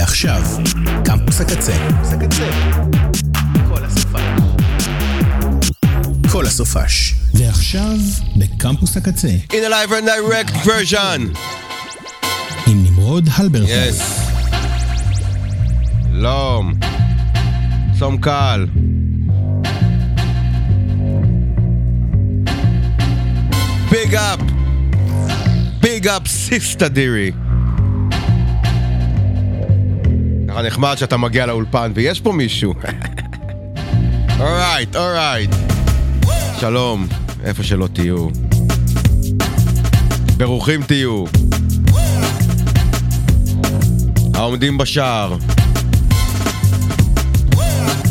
ועכשיו, קמפוס הקצה. כל הסופש. ועכשיו, בקמפוס הקצה. In a live and direct version. עם נמרוד הלברטל. Yes. שלום. צום קל. Big up. Big up sista דירי. ככה נחמד שאתה מגיע לאולפן ויש פה מישהו. Alright, alright. שלום, איפה שלא תהיו. ברוכים תהיו. העומדים בשער.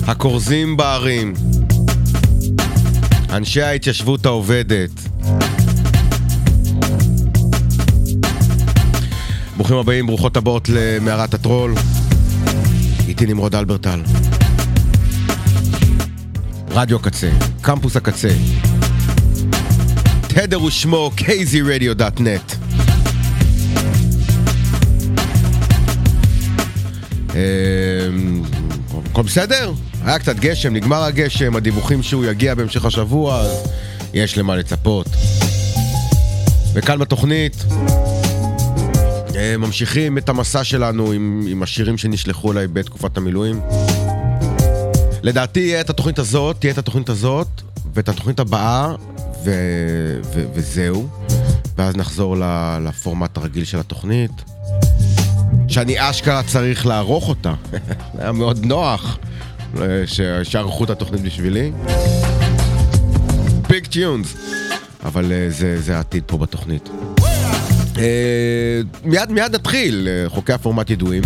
הכורזים בערים. אנשי ההתיישבות העובדת. ברוכים הבאים, ברוכות הבאות למערת הטרול. איתי נמרוד אלברטל. רדיו הקצה, קמפוס הקצה. תדר ושמו kzradio.net אמ, הכל בסדר? היה קצת גשם, נגמר הגשם, הדיווחים שהוא יגיע בהמשך השבוע, אז יש למה לצפות. וכאן בתוכנית, ממשיכים את המסע שלנו עם, עם השירים שנשלחו אליי בתקופת המילואים. לדעתי יהיה את התוכנית הזאת, תהיה את התוכנית הזאת, ואת התוכנית הבאה, ו, ו, וזהו. ואז נחזור לפורמט הרגיל של התוכנית. שאני אשכרה צריך לערוך אותה. היה מאוד נוח אה, ש- שערכו את התוכנית בשבילי. Big tunes. אבל אה, זה, זה העתיד פה בתוכנית. אה, מיד מיד נתחיל, אה, חוקי הפורמט ידועים.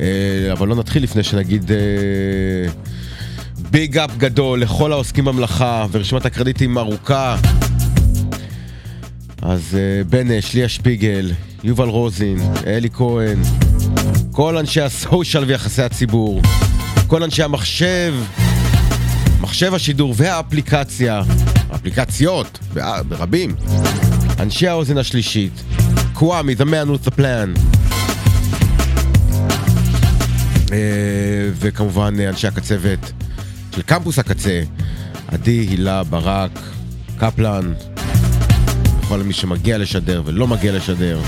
אה, אבל לא נתחיל לפני שנגיד big up גדול לכל העוסקים במלאכה ורשימת הקרדיטים ארוכה. אז בנש, ליה שפיגל, יובל רוזין, אלי כהן, כל אנשי הסושיאל ויחסי הציבור, כל אנשי המחשב, מחשב השידור והאפליקציה, אפליקציות, ברבים, אנשי האוזן השלישית, קוואמי, the man with the plan, אה, וכמובן אה, אנשי הקצבת של קמפוס הקצה, עדי, הילה, ברק, קפלן, וכל מי שמגיע לשדר ולא מגיע לשדר.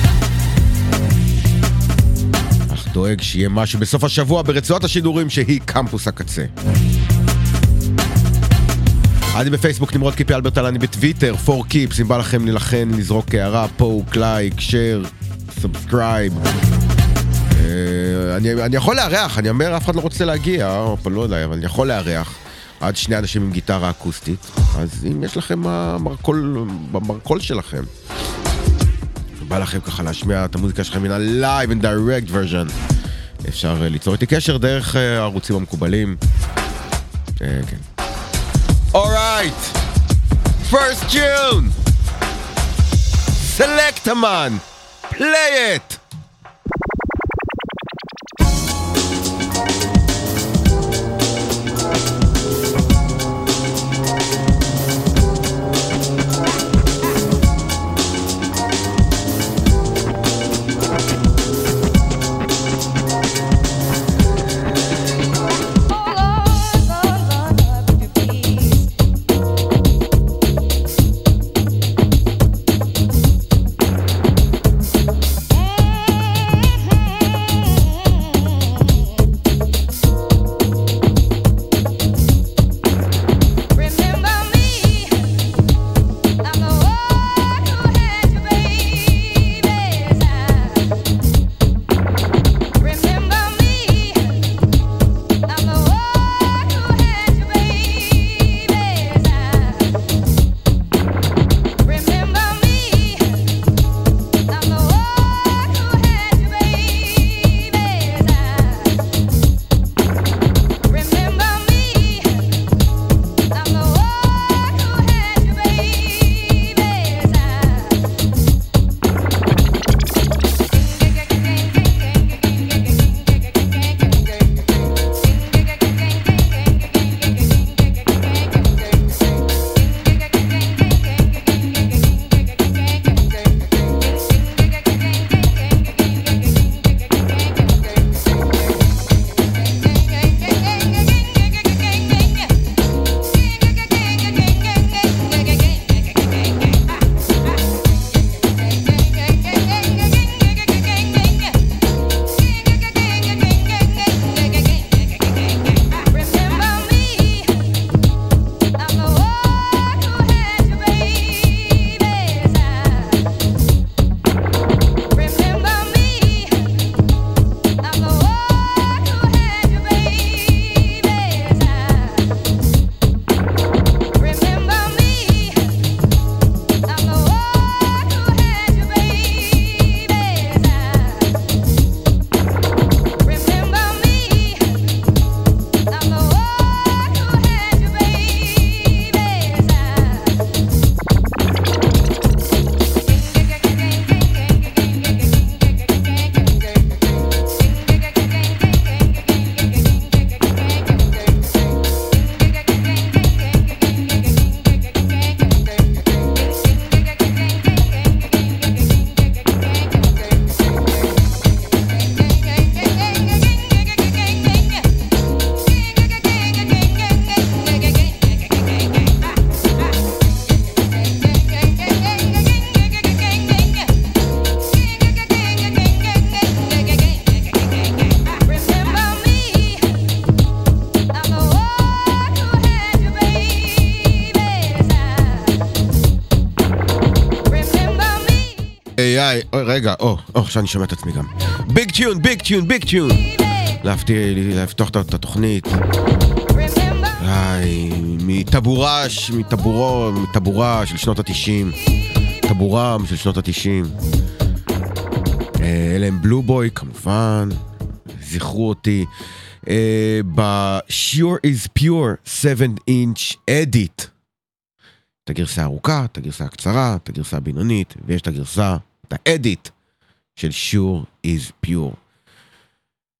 אך דואג שיהיה משהו בסוף השבוע ברצועת השידורים שהיא קמפוס הקצה. אני בפייסבוק נמרוד קיפי הלברטל, אני בטוויטר, 4 Keeps, אם בא לכם להילחן, לזרוק הערה, poke, like, share, subscribe. אה, אני, יכול לארח, אני אומר, אף אחד לא רוצה להגיע, או, לא יודע, אבל אני יכול לארח עד שני אנשים עם גיטרה אקוסטית, אז אם יש לכם המרכול, במרכול שלכם, בא לכם ככה להשמיע את המוזיקה שלכם מן ה-live and direct version, אפשר אה, ליצור איתי קשר דרך אה, הערוצים המקובלים. כן. Alright. First June. Select a man. Play it. רגע, או, או, עכשיו אני שומע את עצמי גם. ביג טיון, ביג טיון, ביג טיון! להפתיע, לפתוח את התוכנית. היי, מטבורה, מטבורו, מטבורה של שנות התשעים. טבורם של שנות התשעים. אה, אלה הם בלו בוי, כמובן. זכרו אותי. אה, ב-Sure is Pure 7-inch edit. את הגרסה הארוכה, את הגרסה הקצרה, את הגרסה הבינונית, ויש את הגרסה את ה edit של Sure Is Pure.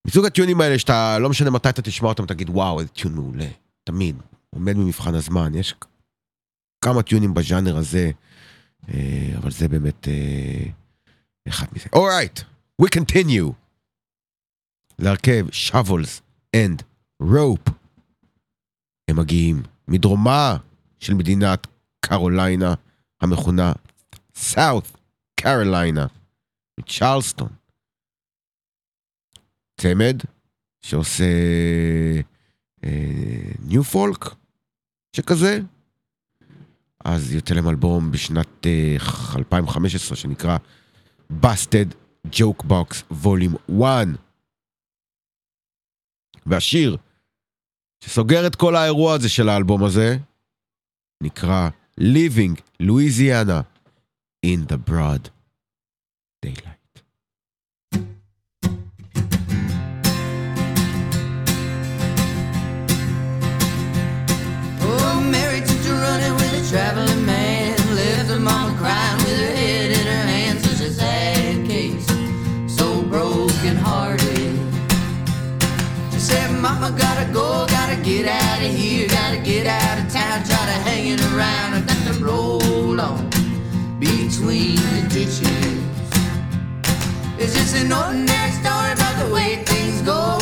מסוג הטיונים האלה שאתה, לא משנה מתי אתה תשמע אותם, תגיד וואו, איזה tune מעולה, תמיד, עומד במבחן הזמן, יש כמה טיונים בז'אנר הזה, אה, אבל זה באמת אה, אחד מזה. Alright, right, we continue. להרכב shovels and רופ הם מגיעים מדרומה של מדינת קרוליינה המכונה סאות' קרוליינה, מצ'רלסטון. צמד שעושה אה, ניו אה, פולק שכזה. אז יוצא להם אלבום בשנת אה, 2015 שנקרא Busted Joke Box Volume 1. והשיר שסוגר את כל האירוע הזה של האלבום הזה נקרא Living Louisiana in the Broad Daylight. an ordinary story about the way things go.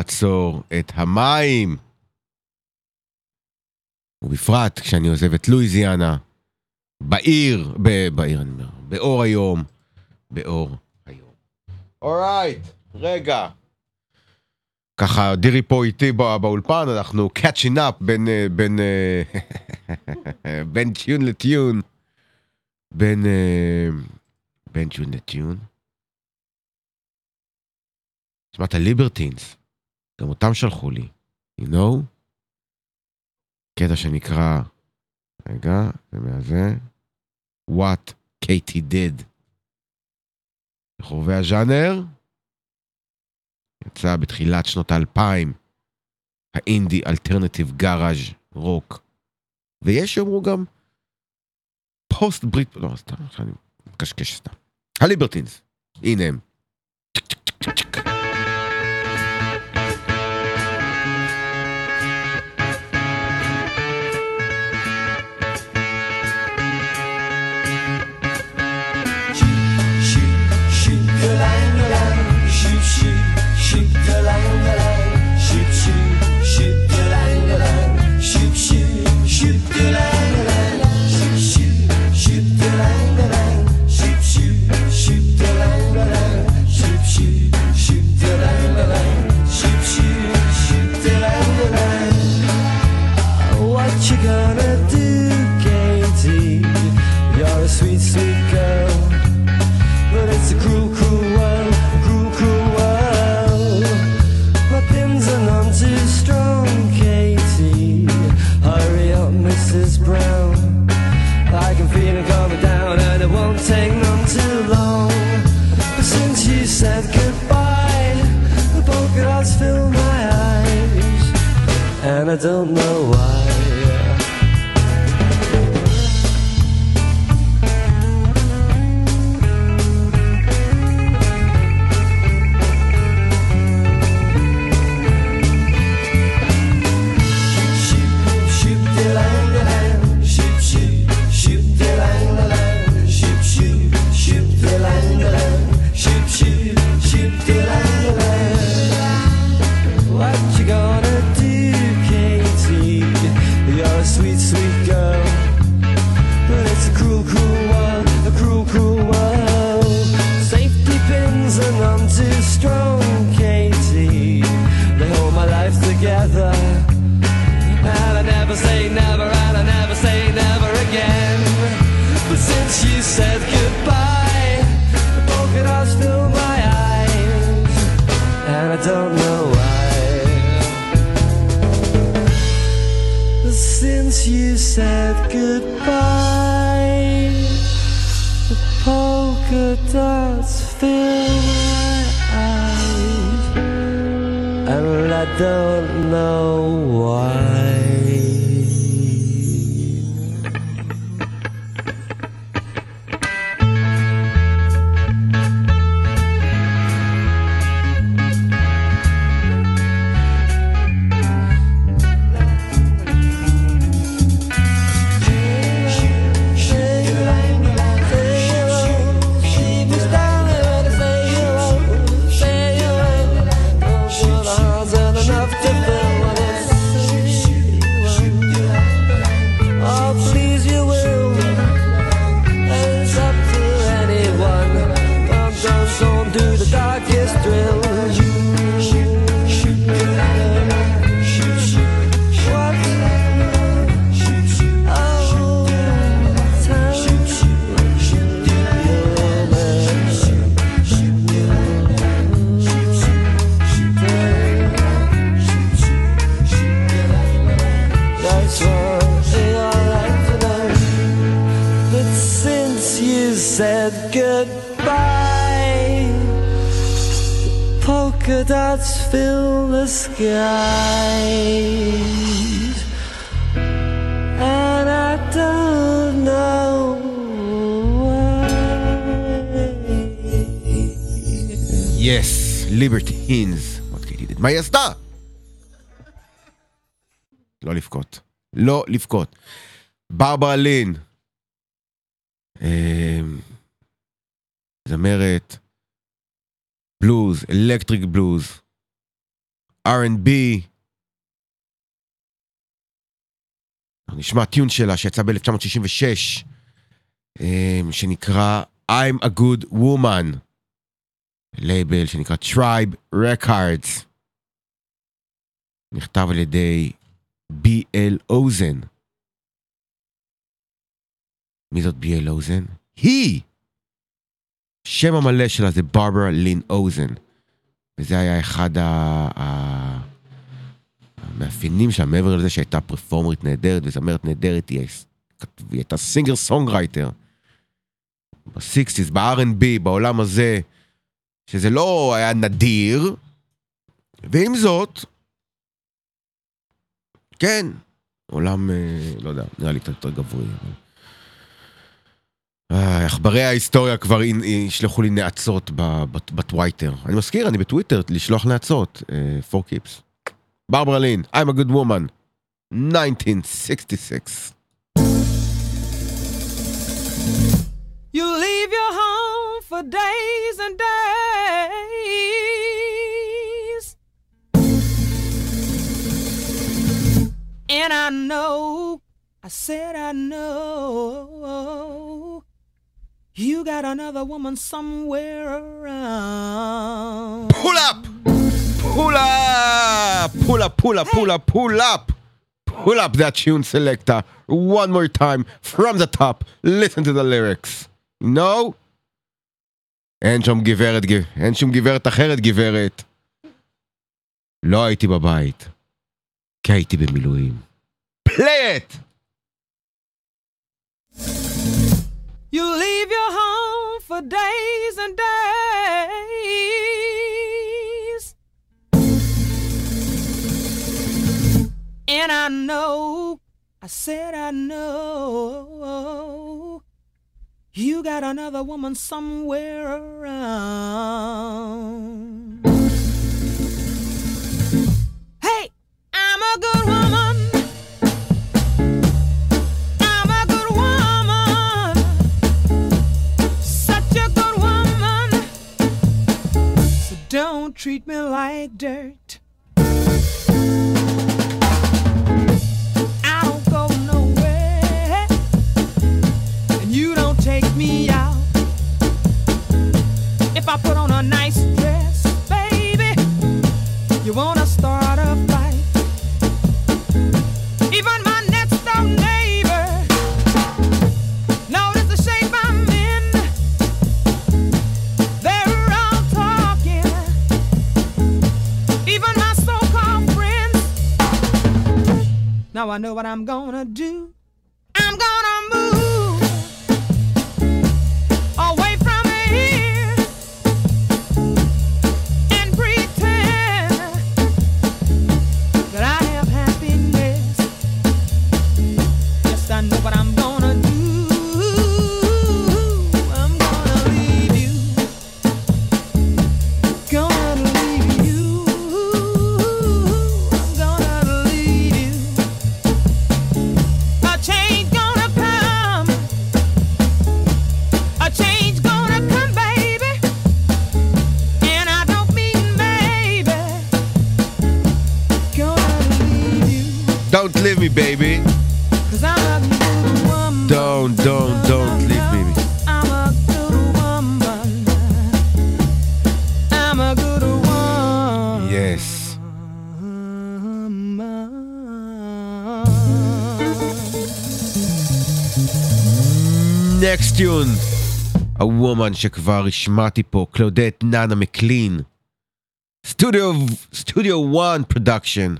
לעצור את המים. ובפרט כשאני עוזב את לואיזיאנה, בעיר, ב, בעיר אני אומר, באור היום, באור היום. אורייט, רגע. ככה, דירי פה איתי בא- באולפן, אנחנו catching up בין, אה, בין, אה, בין טיון לטיון. בין, אה, בין טיון לטיון. שמעת Libertines, גם אותם שלחו לי, you know? קטע שנקרא, רגע, זה מהזה, What Katie did. לחובבי הז'אנר, יצא בתחילת שנות האלפיים, ה indie alternative garage rock. ויש שיאמרו גם post Brit, לא, סתם, אני מקשקש סתם. הליברטינס, הנה הם. Strong, Katie. They hold my life together. And I never say never, and I never say never again. But since you said goodbye, fill my eyes, and I don't know why. But since you said goodbye, don't know why. The skies, and I don't know why. יס, ליברטינס. מה היא עשתה? לא לבכות. לא לבכות. ברברה לין. אמ, זמרת, בלוז, electric blues, R&B. נשמע tune שלה שיצא ב-1966, שנקרא I'm a Good Woman, לייבל שנקרא Tribe Records. נכתב על ידי בי.אל אוזן. מי זאת בי.אל אוזן? היא! שם המלא שלה זה ברברה לין אוזן. וזה היה אחד ה... ה... המאפיינים שלה, מעבר לזה שהייתה פרפורמרית נהדרת וזמרת נהדרת, היא הייתה singer songwriter. ב sixties, ב-R&B, בעולם הזה, שזה לא היה נדיר, ועם זאת, כן, עולם, אה, לא יודע, נראה לי קצת יותר גברי. אבל... אה, עכברי ההיסטוריה כבר ישלחו לי נאצות ב- ב- בטוויטר. אני מזכיר, אני בטוויטר, לשלוח נאצות. אה, for keeps. ברברה לין, I'm a good woman. 1966. You leave your home for days and days. And I know, I said I know, you got another woman somewhere around. Pull up! Pull up! Pull up, pull up, pull up, pull up! Pull up that tune selector. One more time from the top. Listen to the lyrics. No? אין שם גברת, גב- אין שום גברת אחרת, גברת. לא הייתי בבית, כי הייתי במילואים. פליי את! You leave your home for days and days. And I know, I said I know, you got another woman somewhere around. Hey, I'm a good woman. Don't treat me like dirt. Now I know what I'm gonna do. Me, baby. Cause I'm a good woman. Don't, don't, don't leave me. I'm a good woman. I'm a good woman. Yes. Next tune. הוומן שכבר השמעתי פה, קלודט נאנה מקלין. סטודיו, סטודיו 1 production.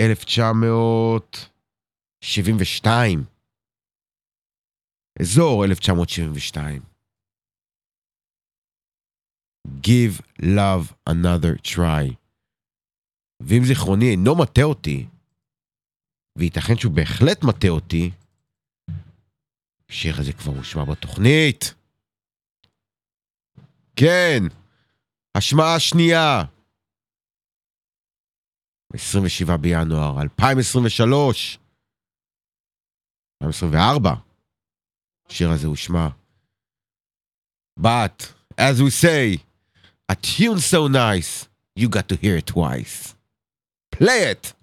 1972. אזור 1972. Give love another try. ואם זיכרוני אינו מטעה אותי, וייתכן שהוא בהחלט מטעה אותי, השיר הזה כבר הושמע בתוכנית. כן, השמעה שנייה. 27 בינואר 2023, 2024, השיר הזה הושמע. But, as we say, a tune so nice, you got to hear it twice. Play it!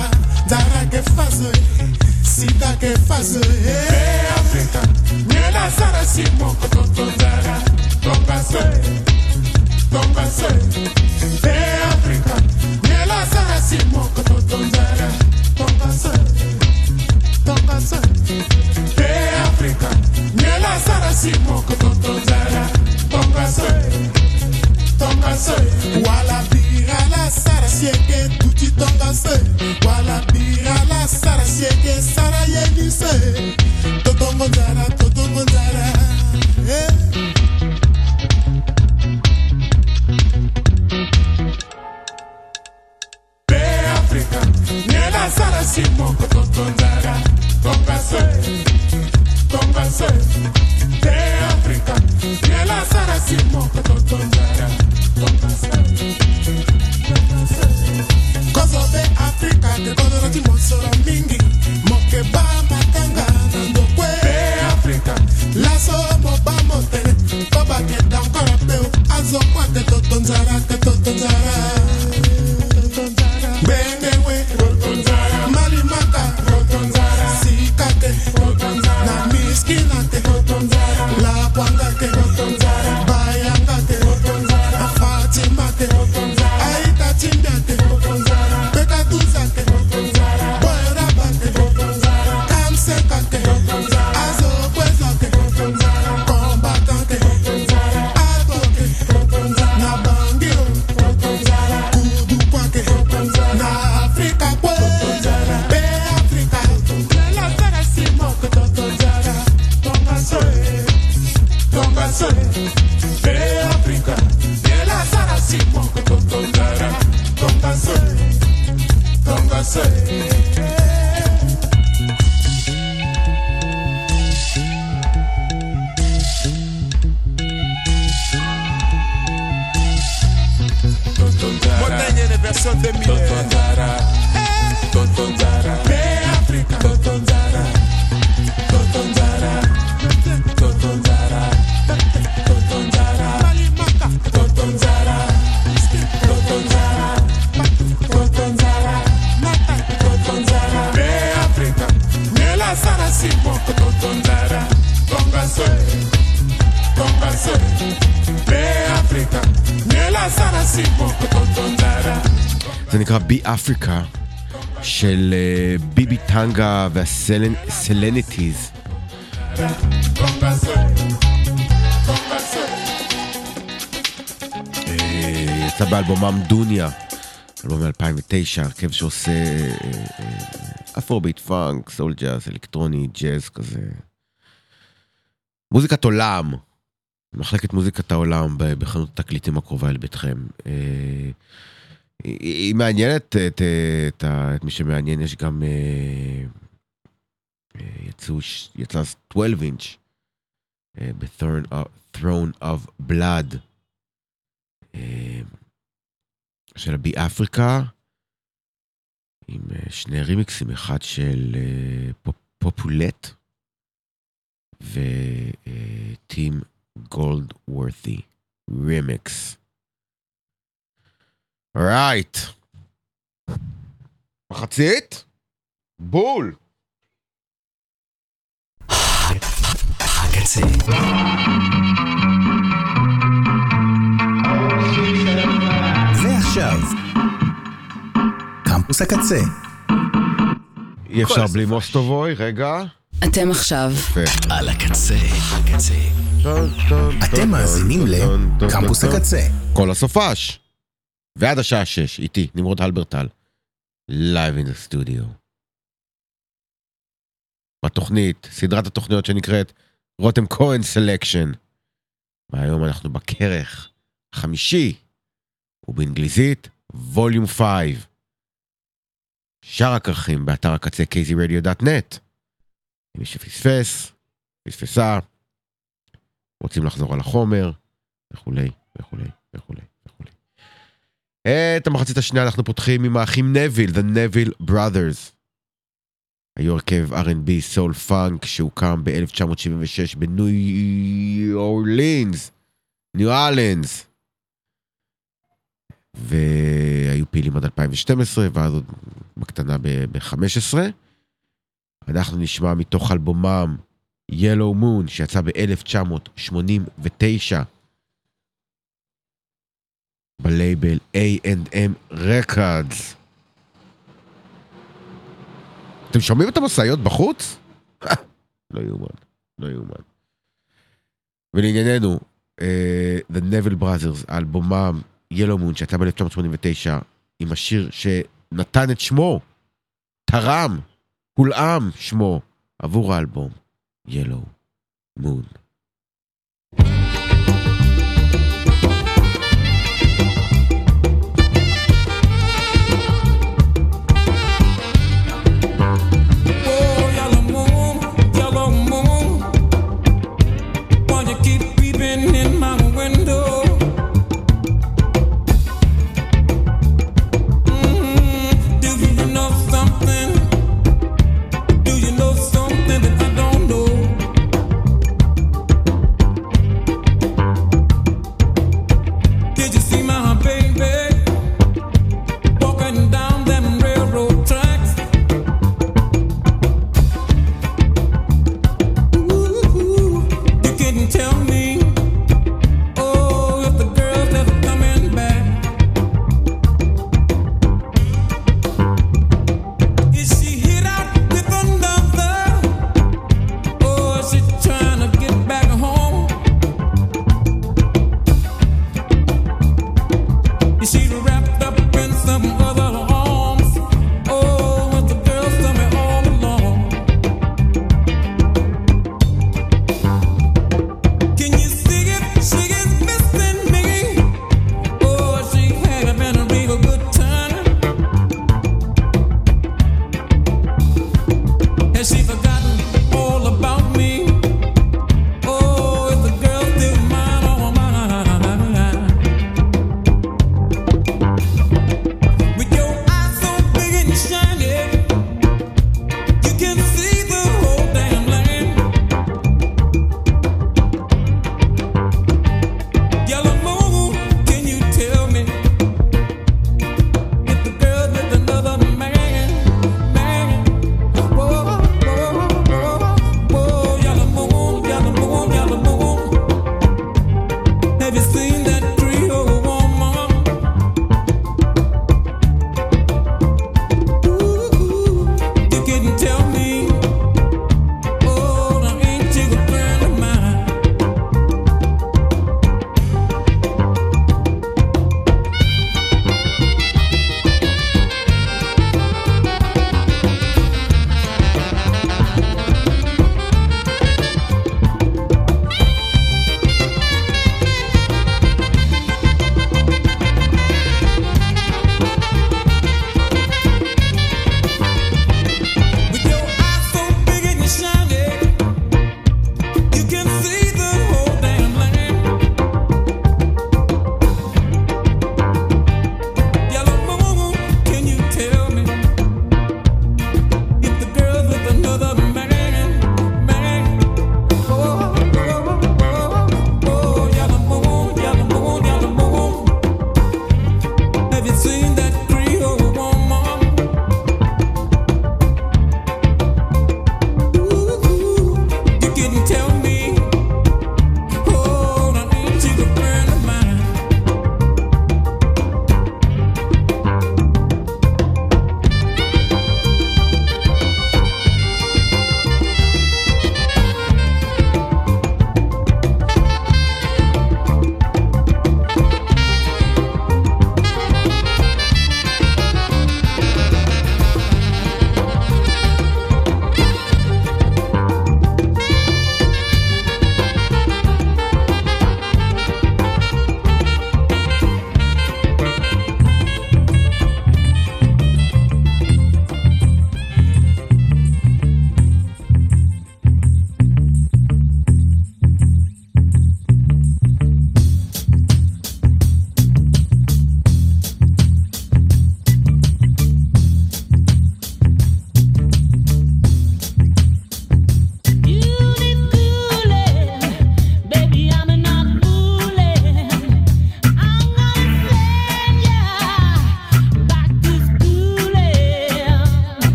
afrika nzalaka efase sidaka efase e eh, afrika nyelasala si moko totozala tombase tombase e eh, afrika nyelasala si moko totozala tombase tombase e eh, afrika nyelasala si moko totozala tombase tombase wala birala sarasiege tuchitongase wala birala sarasiege sarayegise totongonzara totongonzara eh. beafrika nyela sarasimoko totonzara tongase tongase beafrika nyela sarasimoko totonzara Son parte, todos Be Africa של אה, ביבי טנגה וה Selenites. אה, יצא באלבומם דוניה, אלבום מ-2009, הרכב שעושה אפרוביט פאנק, סול ג'אז, אלקטרוני, ג'אז כזה. מוזיקת עולם, מחלקת מוזיקת העולם בחנות התקליטים הקרובה אל ביתכם. היא היא מעניינת את, את, ה- את מי שמעניין, יש גם... אה, אה, יצאו, יצא 12 אינץ' ב-Throne of- Blood. אה, של הבי אפריקה, עם שני רימיקסים, אחד של פופ- פופולט וטים גולד וורתי רימיקס. רייט. מחצית? בול. הקצה. ועכשיו, קמפוס הקצה. אי אפשר בלי מוסטובוי, רגע. אתם עכשיו. על הקצה, הקצה. אתם מאזינים לקמפוס הקצה. כל הסופש. ועד השעה שש, איתי, נמרוד הלברטל. Live in the studio. בתוכנית, סדרת התוכניות שנקראת רותם כהן סלקשן. והיום אנחנו בכרך חמישי, ובאנגליזית, ווליום 5. שאר הכרכים באתר הקצה kzradio.net. מי שפספס, פספסה, רוצים לחזור על החומר, וכולי, וכולי, וכולי. את המחצית השנייה אנחנו פותחים עם האחים נביל, The Neville Brothers. היו הרכב R&B סול פאנק שהוקם ב-1976 בניו אורלינס, ניו ארלינס. והיו פעילים עד 2012, ואז עוד בקטנה ב-15. אנחנו נשמע מתוך אלבומם Yellow Moon שיצא ב-1989 בלייבל A&M Records. אתם שומעים את המשאיות בחוץ? לא יאומן, לא יאומן. ולענייננו, אה, The Neville Brothers, אלבומם Yellow Moon שיצא ב-1989 עם השיר שנתן את שמו, תרם, הולאם שמו עבור האלבום Yellow Moon.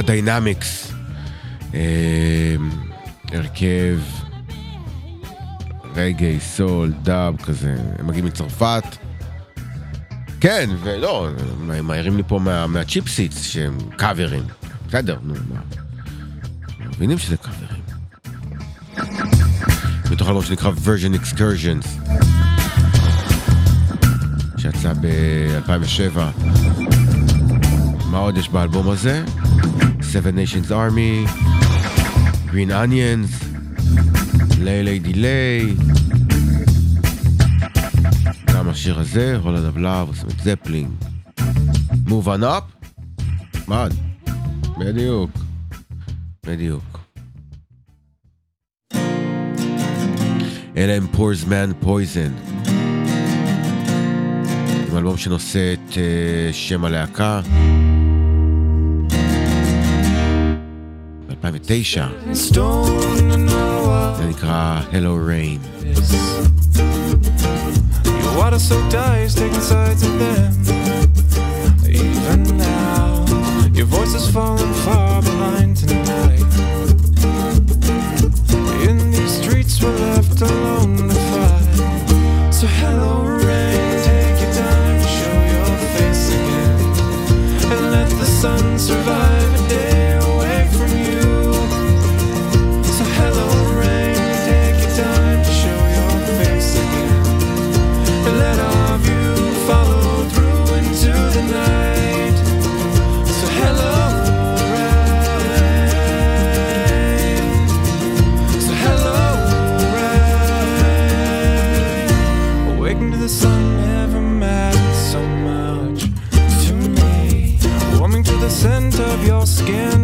הם ה Dynamics. אה, הרכב רגאיי, סול, דאב כזה, הם מגיעים מצרפת. כן, ולא, הם מעירים לי פה מה, מה cheap seats שהם קאברים. בסדר, נו, מה. מבינים שזה קאברים. מתוך אלבום שנקרא version excursions, שיצא ב-2007. מה עוד יש באלבום הזה? Seven Nations Army, Green Onions, Lay Lady Lay. גם השיר הזה, Whole Lotta Love, עושים את זפלין. Move on up? מה? בדיוק. בדיוק. אלה הם Poor Man's Poison. עם אלבום שנושא את אה, שם הלהקה. ב-2009. זה נקרא Hello Rain. Your water so diced, taking sides of them. Even now, your voice is falling far behind tonight. In these streets, we're left alone to fight. So hello, rain, take your time to show your face again, and let the sun survive Skin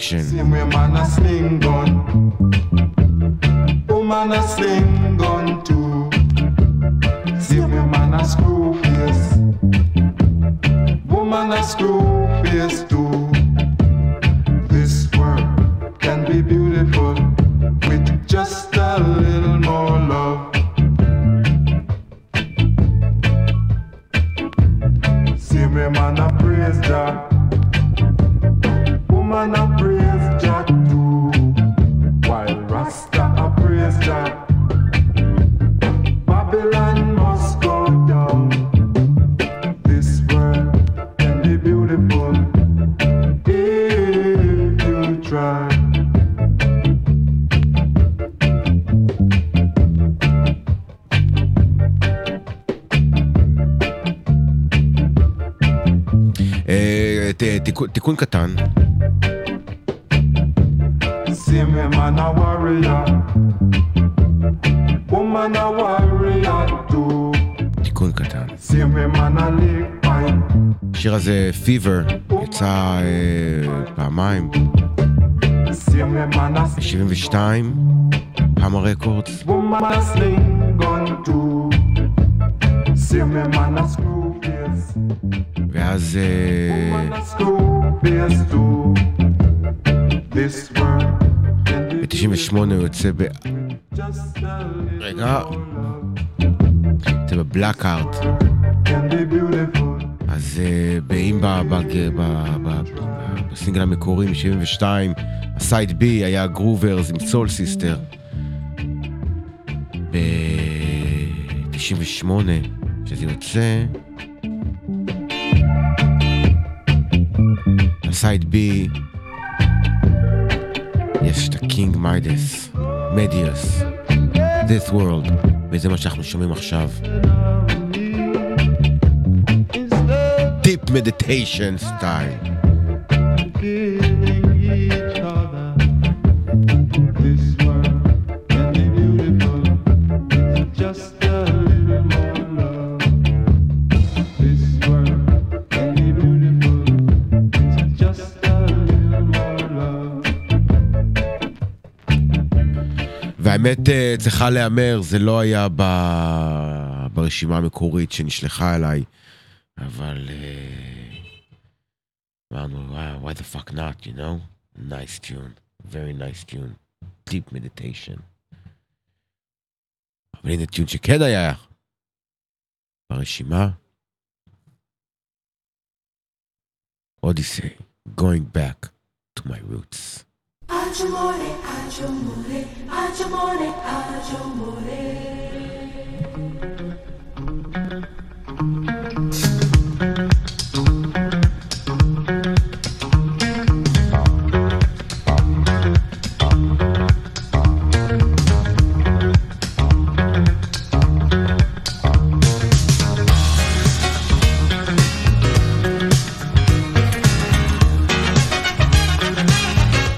production. קטן, See me man a warrior, woman a warrior too. תיקון קטן. Man השיר הזה, פיבר, יצא אה, פעמיים, see me man a ב-72, פאמה רקורדס, woman a sling gun too. See me man a screw face, ואז אה, woman a screw face too. This world can be ב-98 הוא יוצא ב... רגע, יוצא בבלאק ארט. אז אה, ב- ב- בסינגל המקורי מ-72, הסייד בי היה גרוברס עם סול סיסטר. ב-98, שזה יוצא, ה side B, יש את הקינג מיידס, מדיוס, This World, וזה מה שאנחנו שומעים עכשיו. Deep meditation style. והאמת אה, צריכה להיאמר, זה לא היה ב... ברשימה המקורית שנשלחה אליי, אבל אה, אמרנו, "Wow, why the fuck not, you know? Nice tune, very nice tune, deep meditation. אבל הנה טיון שכן היה ברשימה. אודיסי, going back to my roots. 아주 모래 아주 모래 아주 모래 아주 모래.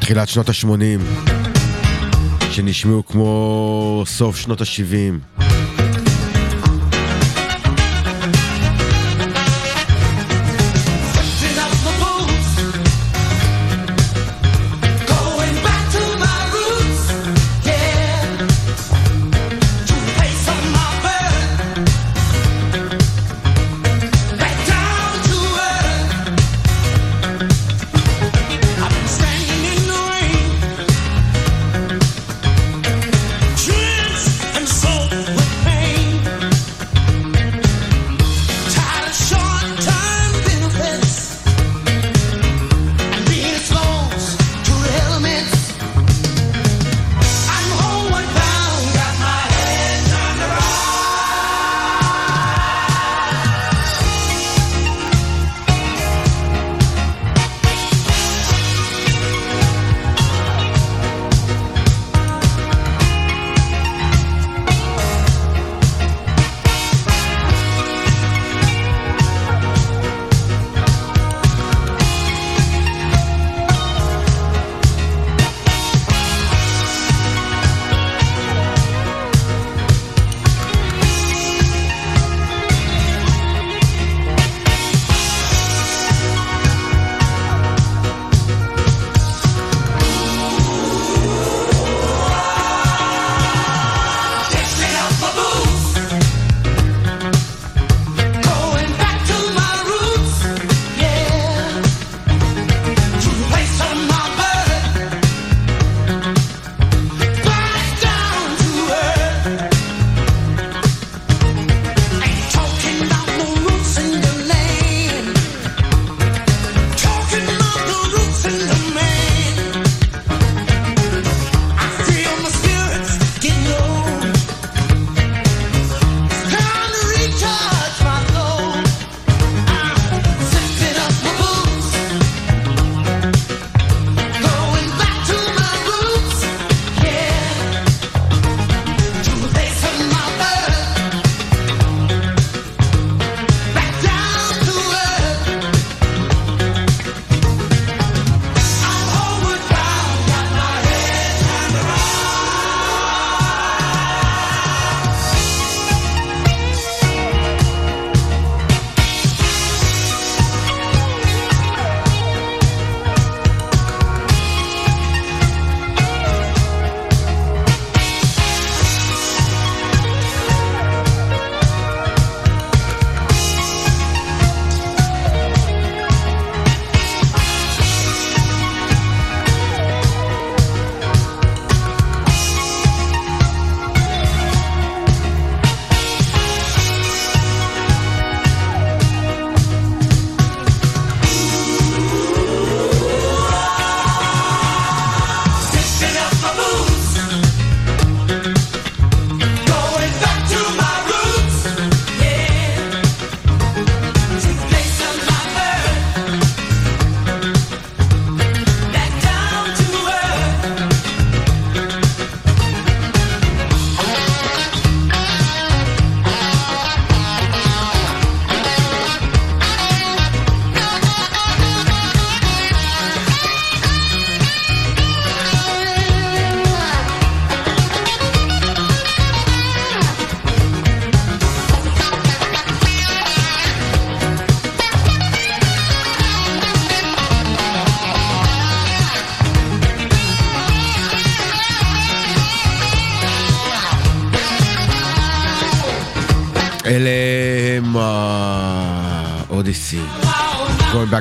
תחילת שנות ה-80, שנשמעו כמו סוף שנות ה-70.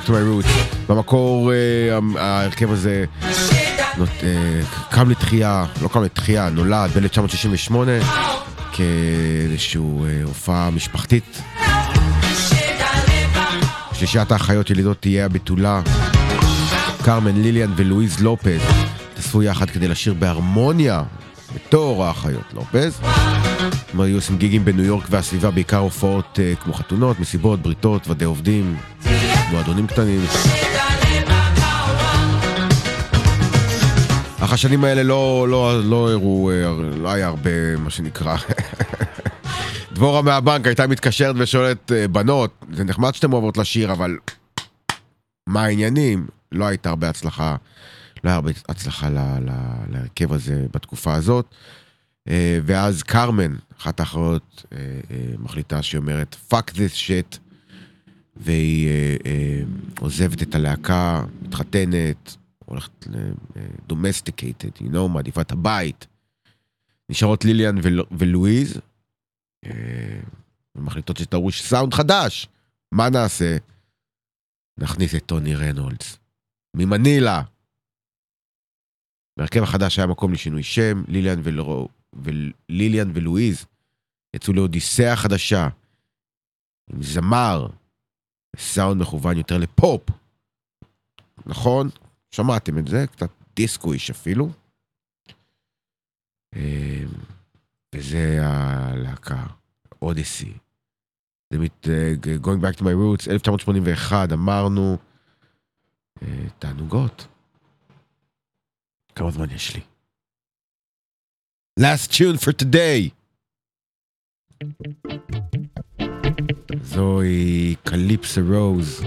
Back to my roots. במקור אה, ההרכב הזה אה, קם לתחייה, לא קם לתחייה, נולד ב-1968 כאיזושהי אה, הופעה משפחתית. שלישיית האחיות ילידות תהיה הבתולה, קרמן, ליליאן ולואיז לופז, התאספו יחד כדי לשיר בהרמוניה בתור האחיות לופז. הם היו עושים גיגים בניו יורק והסביבה, בעיקר הופעות כמו חתונות, מסיבות, בריתות, ועדי עובדים, מועדונים קטנים. אך השנים האלה לא, לא, לא הראו, אה, לא היה הרבה, מה שנקרא. דבורה מהבנק הייתה מתקשרת ושואלת, אה, בנות, זה נחמד שאתן אוהבות לשיר, אבל מה העניינים? לא הייתה הרבה הצלחה, לא היה הרבה הצלחה להרכב הזה בתקופה הזאת. אה, ואז קרמן, אחת האחרות, מחליטה שהיא אומרת, fuck this shit, והיא אה, אה, עוזבת את הלהקה, מתחתנת, הולכת ל-domesticated, you know, מעדיפה את הבית. נשארות ליליאן ול- ולואיז, אה, ומחליטות שתרוש סאונד חדש. מה נעשה? נכניס את טוני רנולדס. ממנילה. בהרכב החדש היה מקום לשינוי שם, ליליאן, ולרו, וליליאן ולואיז יצאו לאודיסאה חדשה, עם זמר, סאונד מכוון יותר לפופ. נכון? שמעתם את זה, קצת דיסקו איש אפילו. אה, וזה הלהקה, אודיסי. זה מת... אה, Going back to my roots, 1981, אמרנו, אה, תענוגות. כמה זמן יש לי? last tune for today. זוהי קליפסה רוז,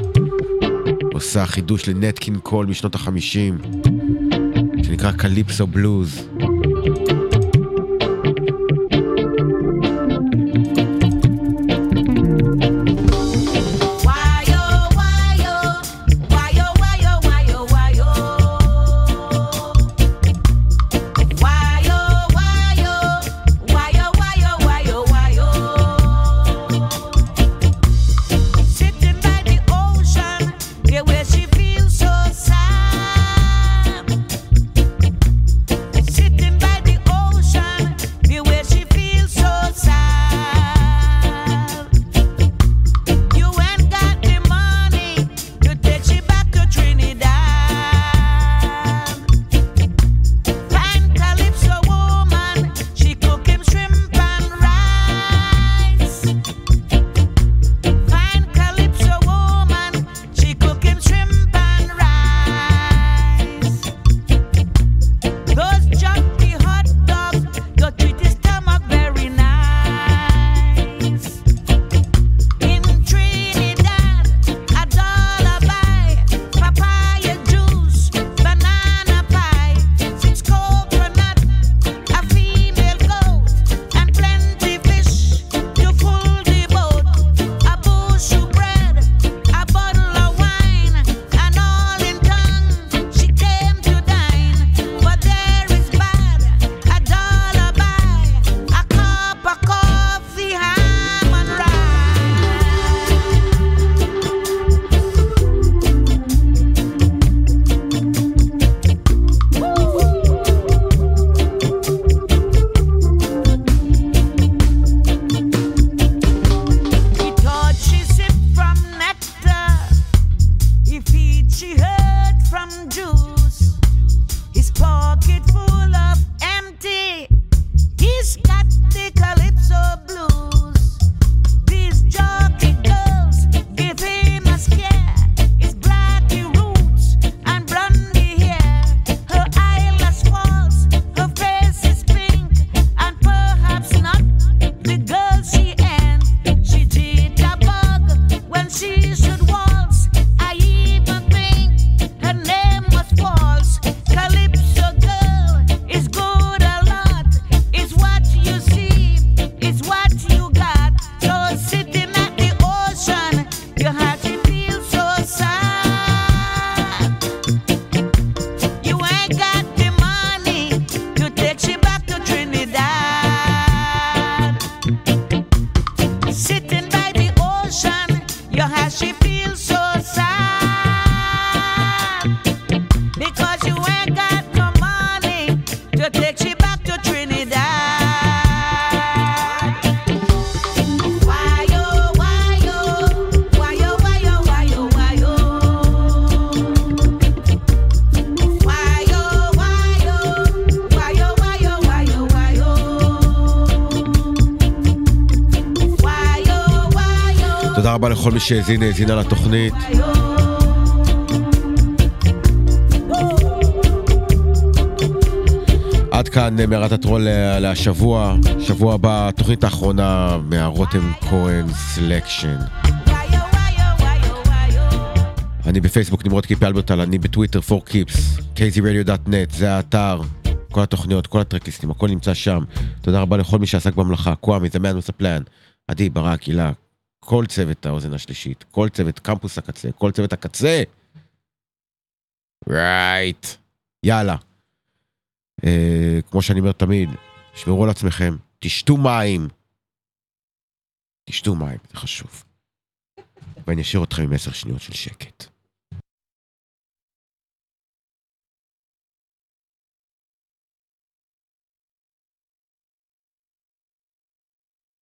עושה חידוש לנטקין קול משנות החמישים, שנקרא קליפסו בלוז. מי שהאזין, האזינה לתוכנית. עד כאן אה, מערת הטרול אה, להשבוע. שבוע הבא, התוכנית האחרונה מהרותם כהן selection. אני בפייסבוק נמרוד קיפי הלברטל, אני בטוויטר 4keeps, kzradio.net, זה האתר, כל התוכניות, כל הטרקליסטים, הכל נמצא שם. תודה רבה לכל מי שעסק במלאכה, Man with a Plan, עדי, ברק, הילה, כל צוות האוזן השלישית, כל צוות קמפוס הקצה, כל צוות הקצה. רייט. יאללה. אה, כמו שאני אומר תמיד, שמרו על עצמכם, תשתו מים. תשתו מים, זה חשוב. ואני אשאיר אתכם עם עשר שניות של שקט.